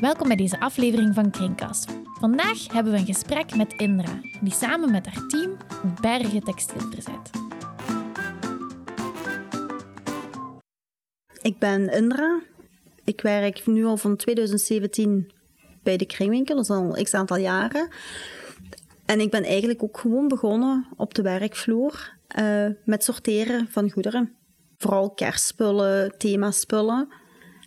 Welkom bij deze aflevering van Kringkast. Vandaag hebben we een gesprek met Indra, die samen met haar team bergen textiel verzet. Ik ben Indra. Ik werk nu al van 2017 bij de Kringwinkel, dat is al x aantal jaren. En ik ben eigenlijk ook gewoon begonnen op de werkvloer uh, met sorteren van goederen. Vooral kerstspullen, themaspullen.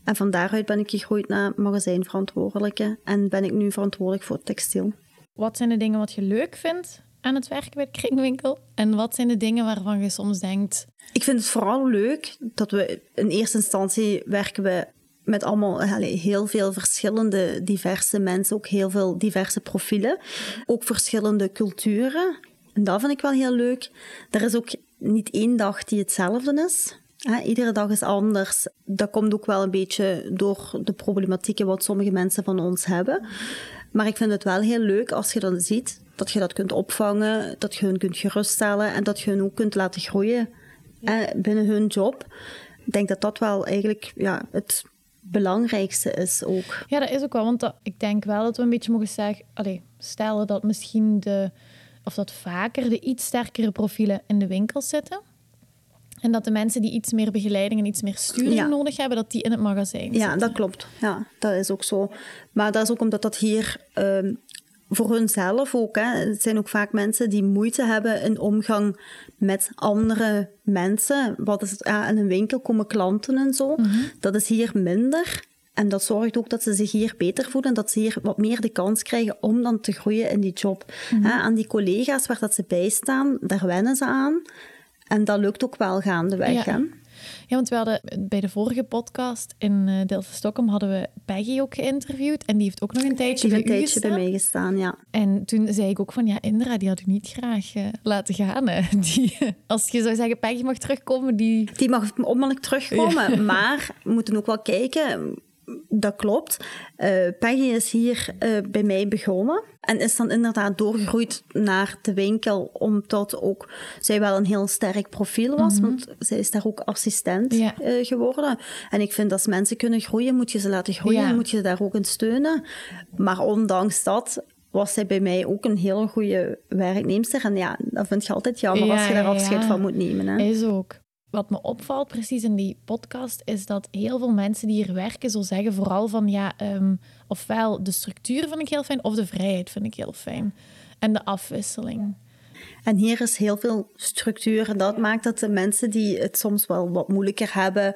En van daaruit ben ik gegroeid naar magazijnverantwoordelijke en ben ik nu verantwoordelijk voor textiel. Wat zijn de dingen wat je leuk vindt aan het werken bij de kringwinkel? En wat zijn de dingen waarvan je soms denkt... Ik vind het vooral leuk dat we in eerste instantie werken we met allemaal heel veel verschillende diverse mensen, ook heel veel diverse profielen, ook verschillende culturen. En dat vind ik wel heel leuk. Er is ook niet één dag die hetzelfde is. Iedere dag is anders. Dat komt ook wel een beetje door de problematieken wat sommige mensen van ons hebben. Maar ik vind het wel heel leuk als je dan ziet dat je dat kunt opvangen, dat je hun kunt geruststellen en dat je hun ook kunt laten groeien binnen hun job. Ik denk dat dat wel eigenlijk ja, het belangrijkste is ook. Ja, dat is ook wel, want ik denk wel dat we een beetje mogen zeggen, allez, stellen dat misschien de, of dat vaker de iets sterkere profielen in de winkel zitten. En dat de mensen die iets meer begeleiding en iets meer sturing nodig hebben, dat die in het magazijn zitten. Ja, dat klopt. Ja, dat is ook zo. Maar dat is ook omdat dat hier ehm, voor hunzelf ook. Hè. Het zijn ook vaak mensen die moeite hebben in omgang met andere mensen. Wat is het? Ja, in een winkel komen klanten en zo. Mhm. Dat is hier minder. En dat zorgt ook dat ze zich hier beter voelen, dat ze hier wat meer de kans krijgen om dan te groeien in die job. Mm aan die collega's waar dat ze bij staan, daar wennen ze aan. En dat lukt ook wel gaandeweg. Ja. Hè? Ja, want we hadden bij de vorige podcast in uh, Delft Stockholm hadden we Peggy ook geïnterviewd. En die heeft ook nog een tijdje die bij een tijdje bij mij gestaan, ja. En toen zei ik ook van, ja, Indra, die had u niet graag uh, laten gaan. Hè. Die, als je zou zeggen, Peggy mag terugkomen, die... Die mag onmiddellijk terugkomen. Maar we moeten ook wel kijken dat klopt. Uh, Peggy is hier uh, bij mij begonnen en is dan inderdaad doorgegroeid naar de winkel, omdat ook zij wel een heel sterk profiel was, mm -hmm. want zij is daar ook assistent ja. uh, geworden. En ik vind als mensen kunnen groeien, moet je ze laten groeien, ja. moet je daar ook in steunen. Maar ondanks dat was zij bij mij ook een hele goede werknemster. En ja, dat vind je altijd jammer ja, als je daar afscheid van moet nemen. Hè. Is ook wat me opvalt precies in die podcast, is dat heel veel mensen die hier werken zo zeggen vooral van ja, um, ofwel de structuur vind ik heel fijn, of de vrijheid vind ik heel fijn. En de afwisseling. En hier is heel veel structuur en dat maakt dat de mensen die het soms wel wat moeilijker hebben,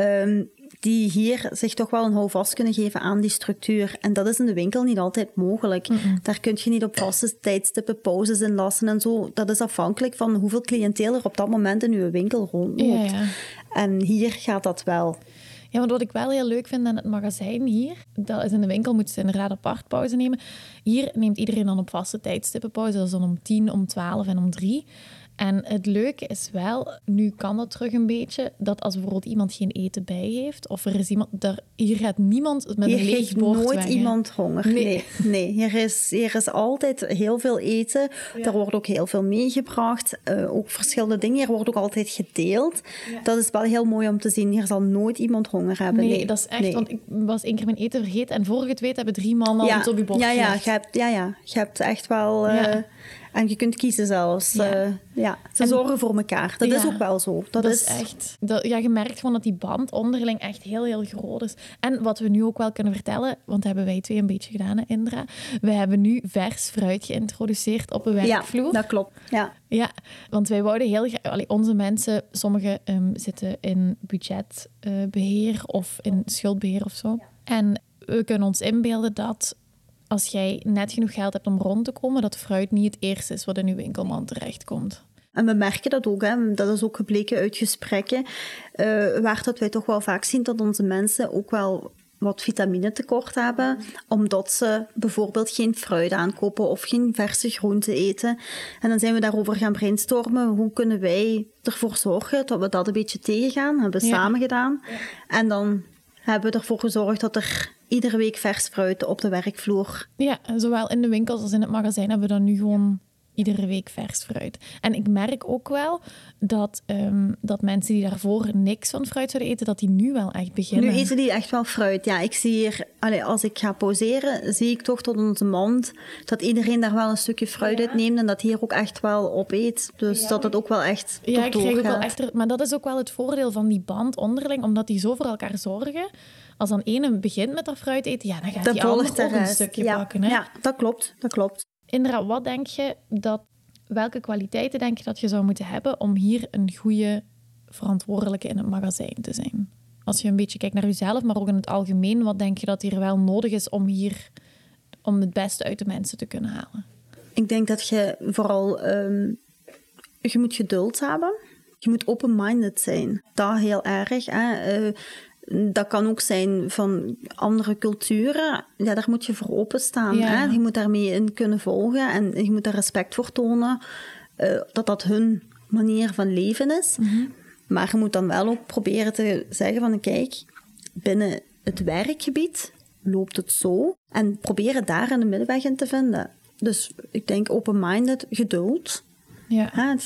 um, die hier zich toch wel een houvast kunnen geven aan die structuur. En dat is in de winkel niet altijd mogelijk. Daar kun je niet op vaste tijdstippen pauzes inlassen en zo. Dat is afhankelijk van hoeveel cliënteel er op dat moment in uw winkel rondloopt. Ja, ja. En hier gaat dat wel. Ja, want wat ik wel heel leuk vind aan het magazijn hier, dat is in de winkel moeten ze inderdaad apart pauze nemen. Hier neemt iedereen dan op vaste tijdstippen pauze. Dat is dan om tien, om twaalf en om drie. En het leuke is wel, nu kan dat terug een beetje, dat als bijvoorbeeld iemand geen eten bij heeft, of er is iemand, daar, hier gaat niemand met hier een leeg bord nooit weg, iemand honger. Nee, nee. nee. Hier, is, hier is altijd heel veel eten. Er wordt ook heel veel meegebracht. Uh, ook verschillende dingen. Er wordt ook altijd gedeeld. Ja. Dat is wel heel mooi om te zien. Hier zal nooit iemand honger hebben. Nee, dat is echt, want ik was één keer mijn eten vergeten en voor het weet hebben drie mannen ja. op je bord ja, ja, je hebt, ja, ja, je hebt echt wel... Uh, en je kunt kiezen zelfs. Ja. Uh, ja. Ze zorgen voor elkaar. Dat ja. is ook wel zo. Dat, dat is... echt... Dat, ja, je merkt gewoon dat die band onderling echt heel, heel groot is. En wat we nu ook wel kunnen vertellen, want dat hebben wij twee een beetje gedaan, hè, Indra. We hebben nu vers fruit geïntroduceerd op een werkvloer. Ja, dat klopt. Ja. Ja, want wij wouden heel graag... Allee, onze mensen, sommigen um, zitten in budgetbeheer uh, of in schuldbeheer of zo. En we kunnen ons inbeelden dat als jij net genoeg geld hebt om rond te komen, dat fruit niet het eerste is wat in je winkelmand terechtkomt. En we merken dat ook, hè. dat is ook gebleken uit gesprekken, uh, waar dat wij toch wel vaak zien dat onze mensen ook wel wat vitamine tekort hebben, omdat ze bijvoorbeeld geen fruit aankopen of geen verse groenten eten. En dan zijn we daarover gaan brainstormen, hoe kunnen wij ervoor zorgen dat we dat een beetje tegengaan, hebben we ja. samen gedaan. Ja. En dan hebben we ervoor gezorgd dat er iedere week vers fruit op de werkvloer. Ja, zowel in de winkels als in het magazijn hebben we dan nu gewoon iedere week vers fruit. En ik merk ook wel dat, ehm, dat mensen die daarvoor niks van fruit zouden eten, dat die nu wel echt beginnen. Nu eten die echt wel fruit. Ja, ik zie hier, allee, als ik ga poseren, zie ik toch tot onze mand dat iedereen daar wel een stukje fruit Ja. uit neemt en dat hier ook echt wel op eet. Dus dat het ook wel echt Ja, ik krijg ook wel echt... Maar dat is ook wel het voordeel van die band onderling, omdat die zo voor elkaar zorgen. Als dan ene begint met dat fruit eten, ja, dan gaat Dat die ander volgt de ook een stukje ja, pakken. Hè? ja, dat klopt. Dat klopt. Indra, wat denk je dat... Welke kwaliteiten denk je dat je zou moeten hebben om hier een goede verantwoordelijke in het magazijn te zijn? Als je een beetje kijkt naar jezelf, maar ook in het algemeen, wat denk je dat hier wel nodig is om hier om het beste uit de mensen te kunnen halen? Ik denk dat je vooral... ehm, je moet geduld hebben. Je moet open-minded zijn. Dat heel erg. Hè? Eh, dat kan ook zijn van andere culturen. Ja, daar moet je voor openstaan. Ja. Hè? Je moet daarmee in kunnen volgen en je moet daar respect voor tonen. eh, dat dat hun manier van leven is. Maar je moet dan wel ook proberen te zeggen van kijk, binnen het werkgebied loopt het zo. En proberen daar een middenweg in te vinden. Dus ik denk open-minded, geduld. Ja.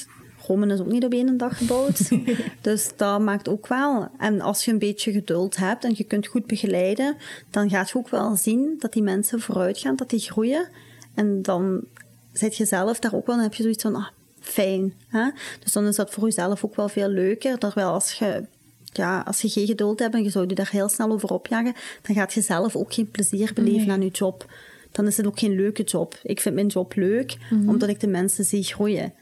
Rome is ook niet op één dag gebouwd. dus dat maakt ook wel. En als je een beetje geduld hebt en je kunt goed begeleiden, dan gaat je ook wel zien dat die mensen vooruit gaan, dat die groeien. En dan zit je zelf daar ook wel, dan heb je zoiets van, ah, fijn. Hè? Dus dan is dat voor jezelf ook wel veel leuker. Terwijl als je, ja, als je geen geduld hebt en je zou je daar heel snel over opjagen, dan gaat je zelf ook geen plezier beleven Nee. aan je job. Dan is het ook geen leuke job. Ik vind mijn job leuk, omdat ik de mensen zie groeien.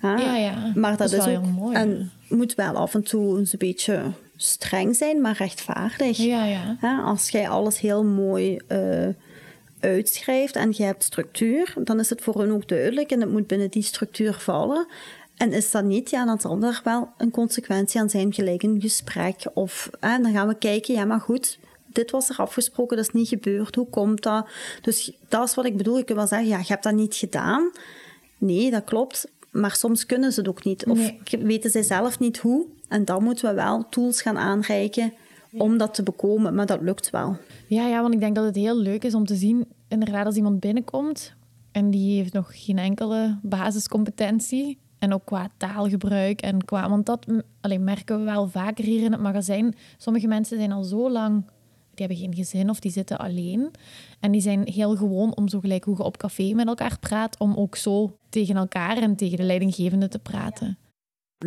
Hè? Ja, ja. Maar dat, Dat is ook, heel mooi, En moet wel af en toe eens een beetje streng zijn, maar rechtvaardig. Ja, ja. Hè, Als jij alles heel mooi eh, uitschrijft en je hebt structuur, dan is het voor hun ook duidelijk en het moet binnen die structuur vallen. En is dat niet, ja, dan zal er wel een consequentie aan zijn, gelijk een gesprek. Of hè, dan gaan we kijken, ja, maar goed, dit was er afgesproken, dat is niet gebeurd. Hoe komt dat? Dus dat is wat ik bedoel. Ik kan wel zeggen, ja, je hebt dat niet gedaan. Nee, dat klopt. Maar soms kunnen ze het ook niet. Of Nee. weten zij zelf niet hoe. En dan moeten we wel tools gaan aanreiken om dat te bekomen. Maar dat lukt wel. Ja, ja, want ik denk dat het heel leuk is om te zien, inderdaad, als iemand binnenkomt en die heeft nog geen enkele basiscompetentie. En ook qua taalgebruik en qua... Want dat mm, allee, merken we wel vaker hier in het magazijn. Sommige mensen zijn al zo lang... Die hebben geen gezin of die zitten alleen. En die zijn heel gewoon om zo gelijk hoe je op café met elkaar praat... om ook zo tegen elkaar en tegen de leidinggevende te praten.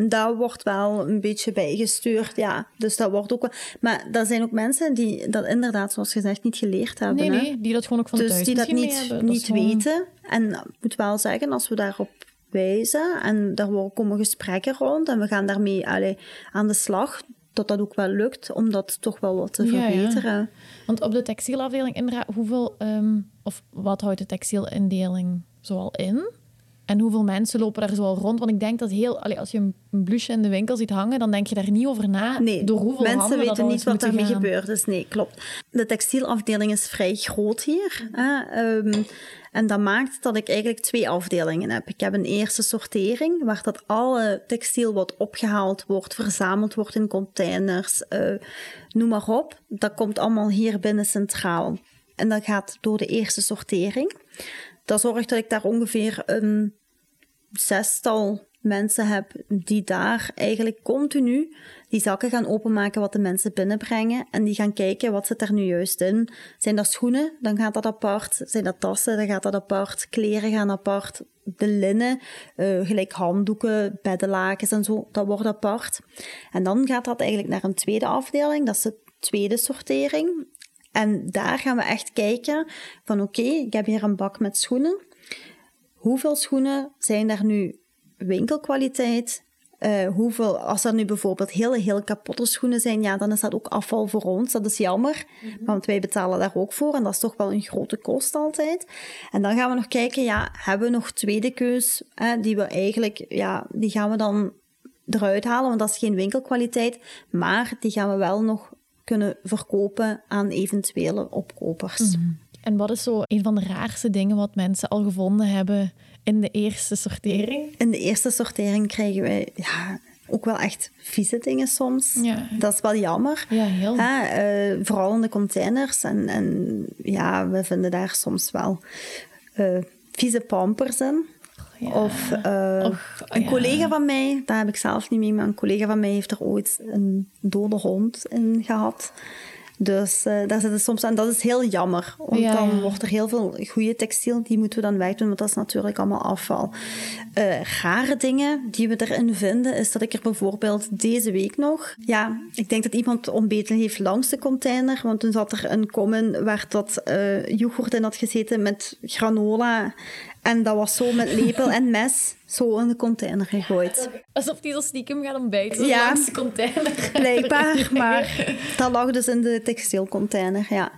Daar wordt wel een beetje bijgestuurd, ja. Dus dat wordt ook wel... Maar er zijn ook mensen die dat inderdaad, zoals gezegd, niet geleerd hebben. Nee, hè. nee, die dat gewoon ook van dus thuis die dat niet. Dat gewoon- weten. En ik moet wel zeggen, als we daarop wijzen en daar komen gesprekken rond en we gaan daarmee allee, aan de slag, dat dat ook wel lukt om dat toch wel wat te Ja, ja. verbeteren. Want op de textielafdeling, Indra, hoeveel, ehm, of wat houdt de textielindeling zoal in? En hoeveel mensen lopen daar zoal rond? Want ik denk dat heel, allee, als je een blouseje in de winkel ziet hangen, dan denk je daar niet over na. Nee, door hoeveel mensen weten niet wat daarmee gaan. gebeurd is. Nee, klopt. De textielafdeling is vrij groot hier. Hè? Ehm, en dat maakt dat ik eigenlijk twee afdelingen heb. Ik heb een eerste sortering, waar dat alle textiel wat opgehaald wordt, verzameld wordt in containers, eh, noem maar op. Dat komt allemaal hier binnen centraal. En dat gaat door de eerste sortering. Dat zorgt dat ik daar ongeveer een zestal mensen heb die daar eigenlijk continu die zakken gaan openmaken wat de mensen binnenbrengen en die gaan kijken wat zit er nu juist in. Zijn dat schoenen, dan gaat dat apart. Zijn dat tassen, dan gaat dat apart. Kleren gaan apart. De linnen, eh, gelijk handdoeken, beddenlakens en zo, dat wordt apart. En dan gaat dat eigenlijk naar een tweede afdeling, dat is de tweede sortering. En daar gaan we echt kijken van oké, ik heb hier een bak met schoenen hoeveel schoenen zijn er nu winkelkwaliteit? Eh, hoeveel, als er nu bijvoorbeeld hele, heel kapotte schoenen zijn, ja, dan is dat ook afval voor ons. Dat is jammer, want wij betalen daar ook voor en dat is toch wel een grote kost altijd. En dan gaan we nog kijken, ja, hebben we nog tweede keus, hè, die we eigenlijk, ja, die gaan we dan eruit halen, want dat is geen winkelkwaliteit, maar die gaan we wel nog kunnen verkopen aan eventuele opkopers. En wat is zo een van de raarste dingen wat mensen al gevonden hebben in de eerste sortering? In de eerste sortering krijgen wij ja, ook wel echt vieze dingen soms. Ja. Dat is wel jammer. Ja, heel. Hè, eh, vooral in de containers. En, en ja, we vinden daar soms wel eh, vieze pampers in. Of uh, een collega van mij, daar heb ik zelf niet mee, maar een collega van mij heeft er ooit een dode hond in gehad. Dus uh, daar zit het soms aan. Dat is heel jammer. Want dan wordt er heel veel goede textiel, die moeten we dan wegdoen, want dat is natuurlijk allemaal afval. Uh, rare dingen die we erin vinden, is dat ik er bijvoorbeeld deze week nog, ja, ik denk dat iemand ontbeten heeft langs de container, want toen zat er een kommen waar dat uh, yoghurt in had gezeten met granola en dat was zo met lepel en mes zo in de container gegooid. Alsof die zo stiekem gaat ontbijten ja, langs de container. Blijkbaar, maar dat lag dus in de textielcontainer, ja.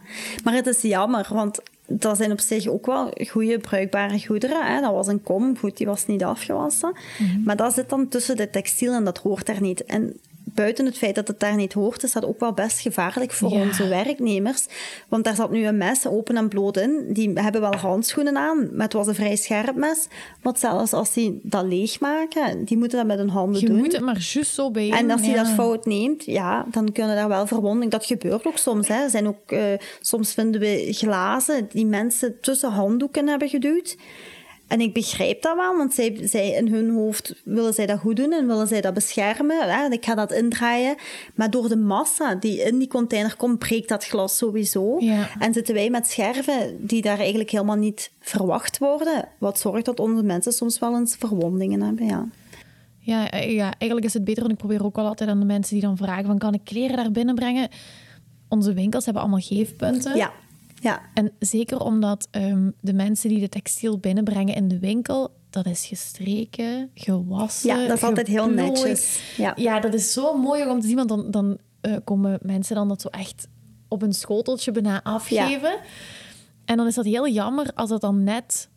Maar het is jammer, want dat zijn op zich ook wel goede, bruikbare goederen. Hè. Dat was een kom, goed, die was niet afgewassen. Mhm. Maar dat zit dan tussen de textiel en dat hoort daar niet. En buiten het feit dat het daar niet hoort, is dat ook wel best gevaarlijk voor onze werknemers. Want daar zat nu een mes open en bloot in. Die hebben wel handschoenen aan, maar het was een vrij scherp mes. Want zelfs als die dat leegmaken, die moeten dat met hun handen doen. Je moet het maar juist zo bij En als hij dat fout neemt, ja, dan kunnen daar wel verwondingen. Dat gebeurt ook soms. Hè. Zijn ook, uh, soms vinden we glazen die mensen tussen handdoeken hebben geduwd. En ik begrijp dat wel, want zij, zij in hun hoofd willen zij dat goed doen en willen zij dat beschermen. Hè? Ik ga dat indraaien. Maar door de massa die in die container komt, breekt dat glas sowieso. En zitten wij met scherven die daar eigenlijk helemaal niet verwacht worden. Wat zorgt dat onze mensen soms wel eens verwondingen hebben. Ja. Ja, eh, ja, eigenlijk is het beter, want ik probeer ook al altijd aan de mensen die dan vragen van kan ik kleren daar binnen brengen? Onze winkels hebben allemaal geefpunten. Ja. Ja. En zeker omdat um, de mensen die de textiel binnenbrengen in de winkel, dat is gestreken, gewassen. Ja, dat is altijd heel netjes. Ja. ja, dat is zo mooi om te zien, want dan, dan uh, komen mensen dan dat zo echt op een schoteltje bijna afgeven. Ja. En dan is dat heel jammer als dat dan net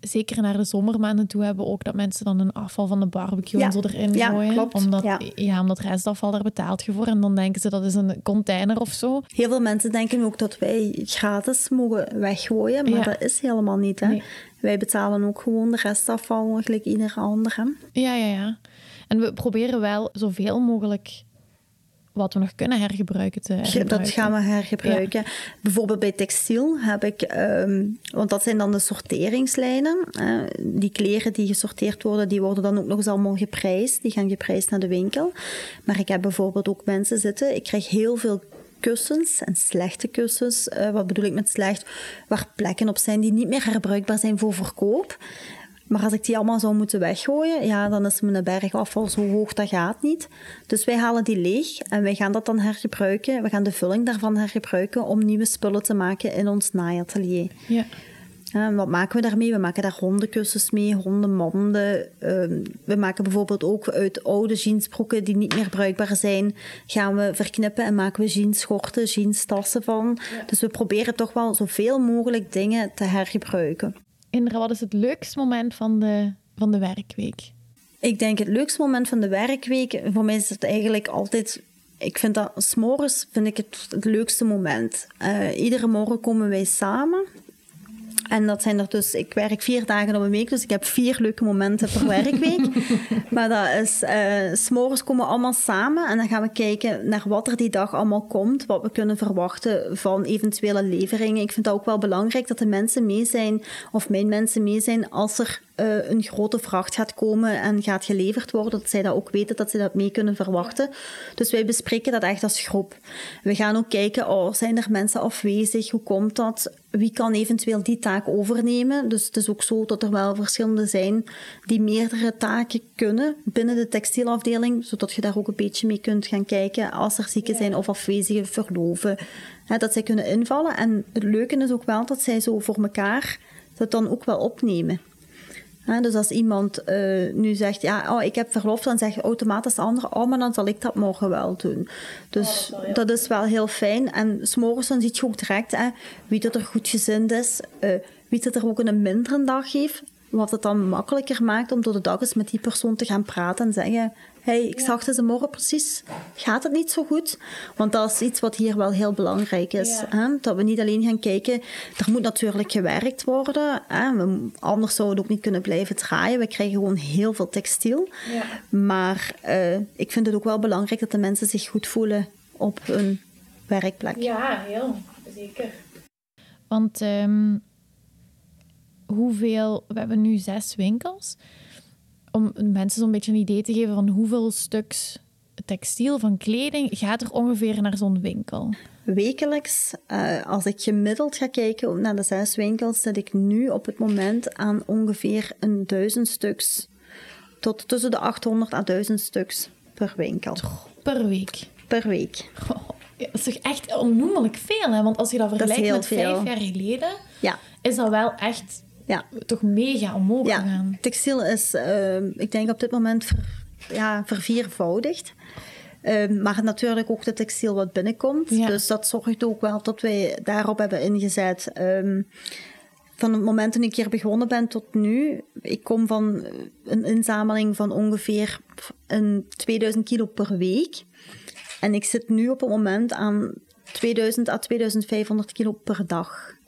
zeker naar de zomermaanden toe hebben ook dat mensen dan een afval van de barbecue en zo erin ja, gooien. Klopt. Omdat, ja. ja. omdat restafval, daar betaalt je voor. En dan denken ze dat is een container of zo. Heel veel mensen denken ook dat wij gratis mogen weggooien, maar dat is helemaal niet. Hè? Wij betalen ook gewoon de restafval, gelijk iedere andere. Ja, ja, ja. En we proberen wel zoveel mogelijk wat we nog kunnen hergebruiken te hergebruiken. Dat gaan we hergebruiken. Bijvoorbeeld bij textiel heb ik, ehm, want dat zijn dan de sorteringslijnen. die kleren die gesorteerd worden, die worden dan ook nog eens allemaal geprijsd. Die gaan geprijsd naar de winkel. Maar ik heb bijvoorbeeld ook mensen zitten, ik krijg heel veel kussens en slechte kussens. Uh, wat bedoel ik met slecht? Waar plekken op zijn die niet meer herbruikbaar zijn voor verkoop. Maar als ik die allemaal zou moeten weggooien, ja, dan is mijn bergafval zo hoog, dat gaat niet. Dus wij halen die leeg en wij gaan dat dan hergebruiken. We gaan de vulling daarvan hergebruiken om nieuwe spullen te maken in ons naaiatelier. Ja. En wat maken we daarmee? We maken daar hondenkussens mee, hondenmanden. Uh, we maken bijvoorbeeld ook uit oude jeansbroeken die niet meer bruikbaar zijn, gaan we verknippen en maken we jeansschorten, jeanstassen van. Dus we proberen toch wel zoveel mogelijk dingen te hergebruiken. Indra, wat is het leukste moment van de, van de werkweek? Ik denk het leukste moment van de werkweek, voor mij is het eigenlijk altijd ik vind dat s'morgens vind ik het, leukste moment. Uh, iedere morgen komen wij samen. En dat zijn er dus, ik werk vier dagen op een week, dus ik heb vier leuke momenten per werkweek. maar dat is, uh, s'morgens komen we allemaal samen en dan gaan we kijken naar wat er die dag allemaal komt, wat we kunnen verwachten van eventuele leveringen. Ik vind dat ook wel belangrijk dat de mensen mee zijn, of mijn mensen mee zijn, als er uh, een grote vracht gaat komen en gaat geleverd worden, dat zij dat ook weten, dat ze dat mee kunnen verwachten. Dus wij bespreken dat echt als groep. We gaan ook kijken, oh, zijn er mensen afwezig? Hoe komt dat? Wie kan eventueel die taak overnemen? Dus het is ook zo dat er wel verschillende zijn die meerdere taken kunnen binnen de textielafdeling, zodat je daar ook een beetje mee kunt gaan kijken als er zieken zijn of afwezigen verloven. Hè, dat zij kunnen invallen. En het leuke is ook wel dat zij zo voor elkaar dat dan ook wel opnemen dus als iemand uh, nu zegt, ja, oh, ik heb verlof, dan zeg je automatisch de andere, oh, maar dan zal ik dat morgen wel doen. Dus oh, dat, is wel heel fijn. En s'morgens dan zie je ook direct hè, wie dat er goed gezind is, uh, wie dat er ook een mindere dag heeft. Wat het dan makkelijker maakt om door de dag eens met die persoon te gaan praten en zeggen: hey, ik zag deze morgen precies, gaat het niet zo goed? Want dat is iets wat hier wel heel belangrijk is. Hè? Dat we niet alleen gaan kijken, er moet natuurlijk gewerkt worden. Hè? We, anders zouden we ook niet kunnen blijven draaien. We krijgen gewoon heel veel textiel. Ja. Maar uh, ik vind het ook wel belangrijk dat de mensen zich goed voelen op hun werkplek. Ja, heel zeker. Want um, hoeveel... We hebben nu zes winkels. Om mensen zo'n beetje een idee te geven van hoeveel stuks textiel van kleding gaat er ongeveer naar zo'n winkel? Wekelijks, uh, als ik gemiddeld ga kijken naar de zes winkels, zit ik nu op het moment aan ongeveer een duizend stuks. Tot tussen de 800 à 1000 stuks per winkel. Per week? Per week. Oh, dat is toch echt onnoemelijk veel, hè? Want als je dat vergelijkt met vijf jaar geleden, ja. is dat wel echt ja. toch mega omhoog ja. gegaan. Textiel is, uh, ik denk op dit moment, ver, ja, verviervoudigd. Um, maar natuurlijk ook de textiel wat binnenkomt. Dus dat zorgt ook wel dat wij daarop hebben ingezet. Um, van het moment dat ik hier begonnen ben tot nu, ik kom van een inzameling van ongeveer een 2000 kilo per week. En ik zit nu op het moment aan 2000 à 2500 kilo per dag.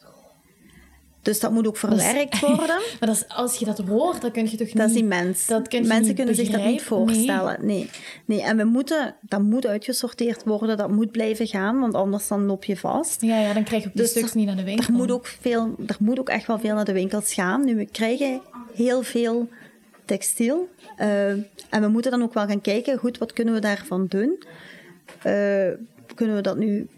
Dus dat moet ook verwerkt worden. maar dat is, als je dat hoort, dan kun je toch niet... Dat is immens. Dat kun Mensen kunnen zich dat niet voorstellen. Nee. nee. En we moeten, dat moet uitgesorteerd worden, dat moet blijven gaan, want anders dan loop je vast. Ja, ja dan krijg je ook die dus stuks niet naar de winkel. Er moet, ook veel, er moet ook echt wel veel naar de winkels gaan. Nu, we krijgen heel veel textiel. Uh, en we moeten dan ook wel gaan kijken, goed, wat kunnen we daarvan doen? Uh, kunnen we dat nu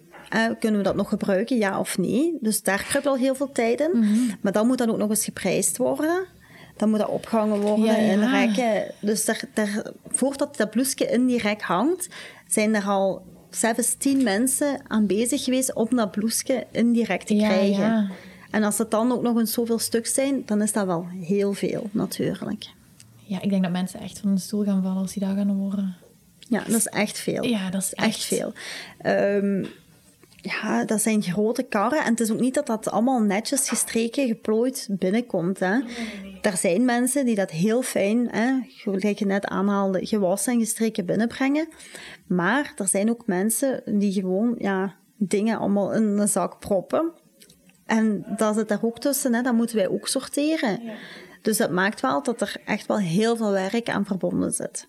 kunnen we dat nog gebruiken, ja of nee? Dus daar kruipt al heel veel tijd in. Mhm. Maar dan moet dat ook nog eens geprijsd worden. Dan moet dat opgehangen worden ja, in rekken. Dus daar, daar, voordat dat blouseje in die rek hangt, zijn er al zelfs tien mensen aan bezig geweest om dat blouseje in die rek te krijgen. En als het dan ook nog eens zoveel stuk zijn, dan is dat wel heel veel natuurlijk. Ja, ik denk dat mensen echt van de stoel gaan vallen als die daar gaan horen. Ja, dat is echt veel. Ja, dat is echt, veel. Um, ja, dat zijn grote karren. En het is ook niet dat dat allemaal netjes gestreken, geplooid binnenkomt. Hè. Er zijn mensen die dat heel fijn, hè, gelijk je net aanhaalde, gewassen en gestreken binnenbrengen. Maar er zijn ook mensen die gewoon ja, dingen allemaal in een zak proppen. En dat zit daar ook tussen, hè, dat moeten wij ook sorteren. Dus dat maakt wel dat er echt wel heel veel werk aan verbonden zit.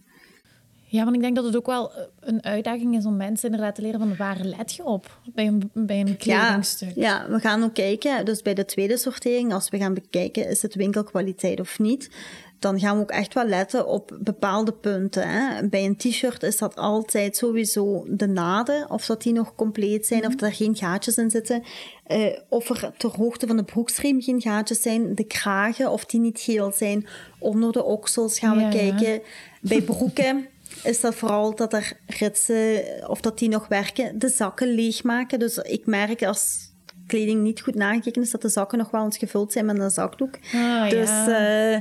Ja, want ik denk dat het ook wel eh, een uitdaging is om mensen inderdaad te leren van waar let je op bij een, bij een kledingstuk. Ja, ja, we gaan ook kijken, dus bij de tweede sortering, als we gaan bekijken, is het winkelkwaliteit of niet, dan gaan we ook echt wel letten op bepaalde punten. Hè. Bij een t-shirt is dat altijd sowieso de naden, of dat die nog compleet zijn, of mhm. er geen gaatjes in zitten. Uh, of er ter hoogte van de broekstriem geen gaatjes zijn, de kragen, of die niet geel zijn. Onder de oksels gaan we kijken. Bij broeken is dat vooral dat er ritsen, of dat die nog werken, de zakken leegmaken. Dus ik merk als kleding niet goed nagekeken is, dat de zakken nog wel eens gevuld zijn met een zakdoek. Ah, dus uh,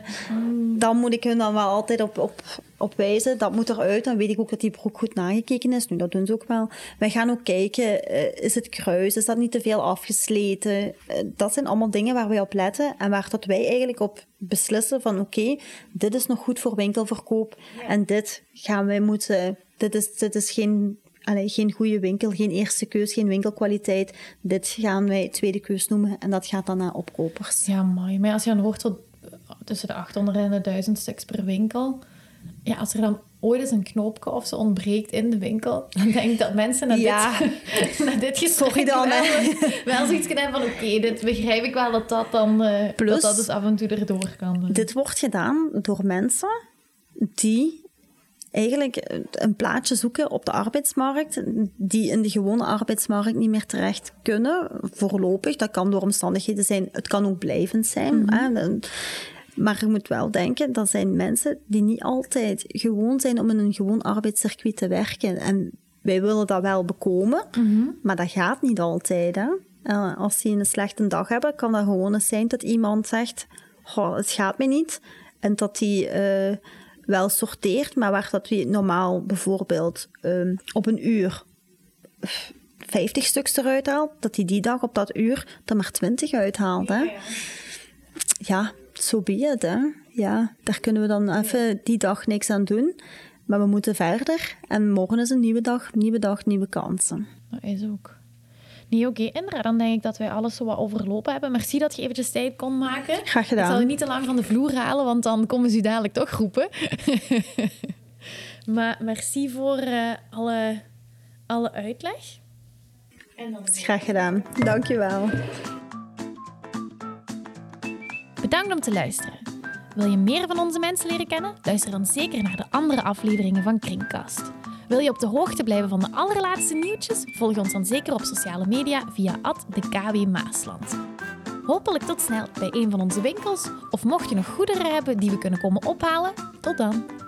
dan moet ik hun dan wel altijd op, op, op wijzen. Dat moet eruit. Dan weet ik ook dat die broek goed nagekeken is. Nu, dat doen ze ook wel. Wij gaan ook kijken, uh, is het kruis? Is dat niet te veel afgesleten? Uh, dat zijn allemaal dingen waar wij op letten. En waar dat wij eigenlijk op beslissen van oké, dit is nog goed voor winkelverkoop. En dit gaan wij moeten... Dit is, dit is geen allee, geen goede winkel, geen eerste keus, geen winkelkwaliteit. Dit gaan wij tweede keus noemen en dat gaat dan naar opkopers. Ja, mooi. Maar als je dan hoort wat tussen de 800 en de 1000 stuks per winkel, ja, als er dan ooit eens een knoopje of zo ontbreekt in de winkel, dan denk ik dat mensen naar ja. dit, naar dit gesprek dan, wel, wel zoiets kunnen hebben van oké, dit begrijp ik wel dat dat dan uh, Plus, dat, dat dus af en toe erdoor kan. Dit wordt gedaan door mensen die eigenlijk een plaatje zoeken op de arbeidsmarkt die in de gewone arbeidsmarkt niet meer terecht kunnen, voorlopig. Dat kan door omstandigheden zijn, het kan ook blijvend zijn. Mhm. hè? Maar je moet wel denken, dat zijn mensen die niet altijd gewoon zijn om in een gewoon arbeidscircuit te werken. En wij willen dat wel bekomen, mhm. maar dat gaat niet altijd. Hè? Uh, als die een slechte dag hebben, kan dat gewoon eens zijn dat iemand zegt, het gaat me niet. En dat die... Uh, wel sorteert, maar waar dat we normaal bijvoorbeeld um, op een uur 50 stuks eruit haalt, dat hij die dag op dat uur er maar 20 uithaalt. Hè? Ja, zo so be hè. Ja, daar kunnen we dan even die dag niks aan doen. Maar we moeten verder. En morgen is een nieuwe dag, nieuwe dag, nieuwe kansen. Dat is ook. Nee, oké. Okay. Inderdaad, dan denk ik dat wij alles zo wat overlopen hebben. Merci dat je eventjes tijd kon maken. Graag gedaan. Ik zal je niet te lang van de vloer halen, want dan komen ze u dadelijk toch roepen. maar merci voor uh, alle, alle uitleg. En dan... Graag gedaan. Dankjewel. Bedankt om te luisteren. Wil je meer van onze mensen leren kennen? Luister dan zeker naar de andere afleveringen van Kringkast. Wil je op de hoogte blijven van de allerlaatste nieuwtjes? Volg ons dan zeker op sociale media via de KB Maasland. Hopelijk tot snel bij een van onze winkels. Of mocht je nog goederen hebben die we kunnen komen ophalen, tot dan.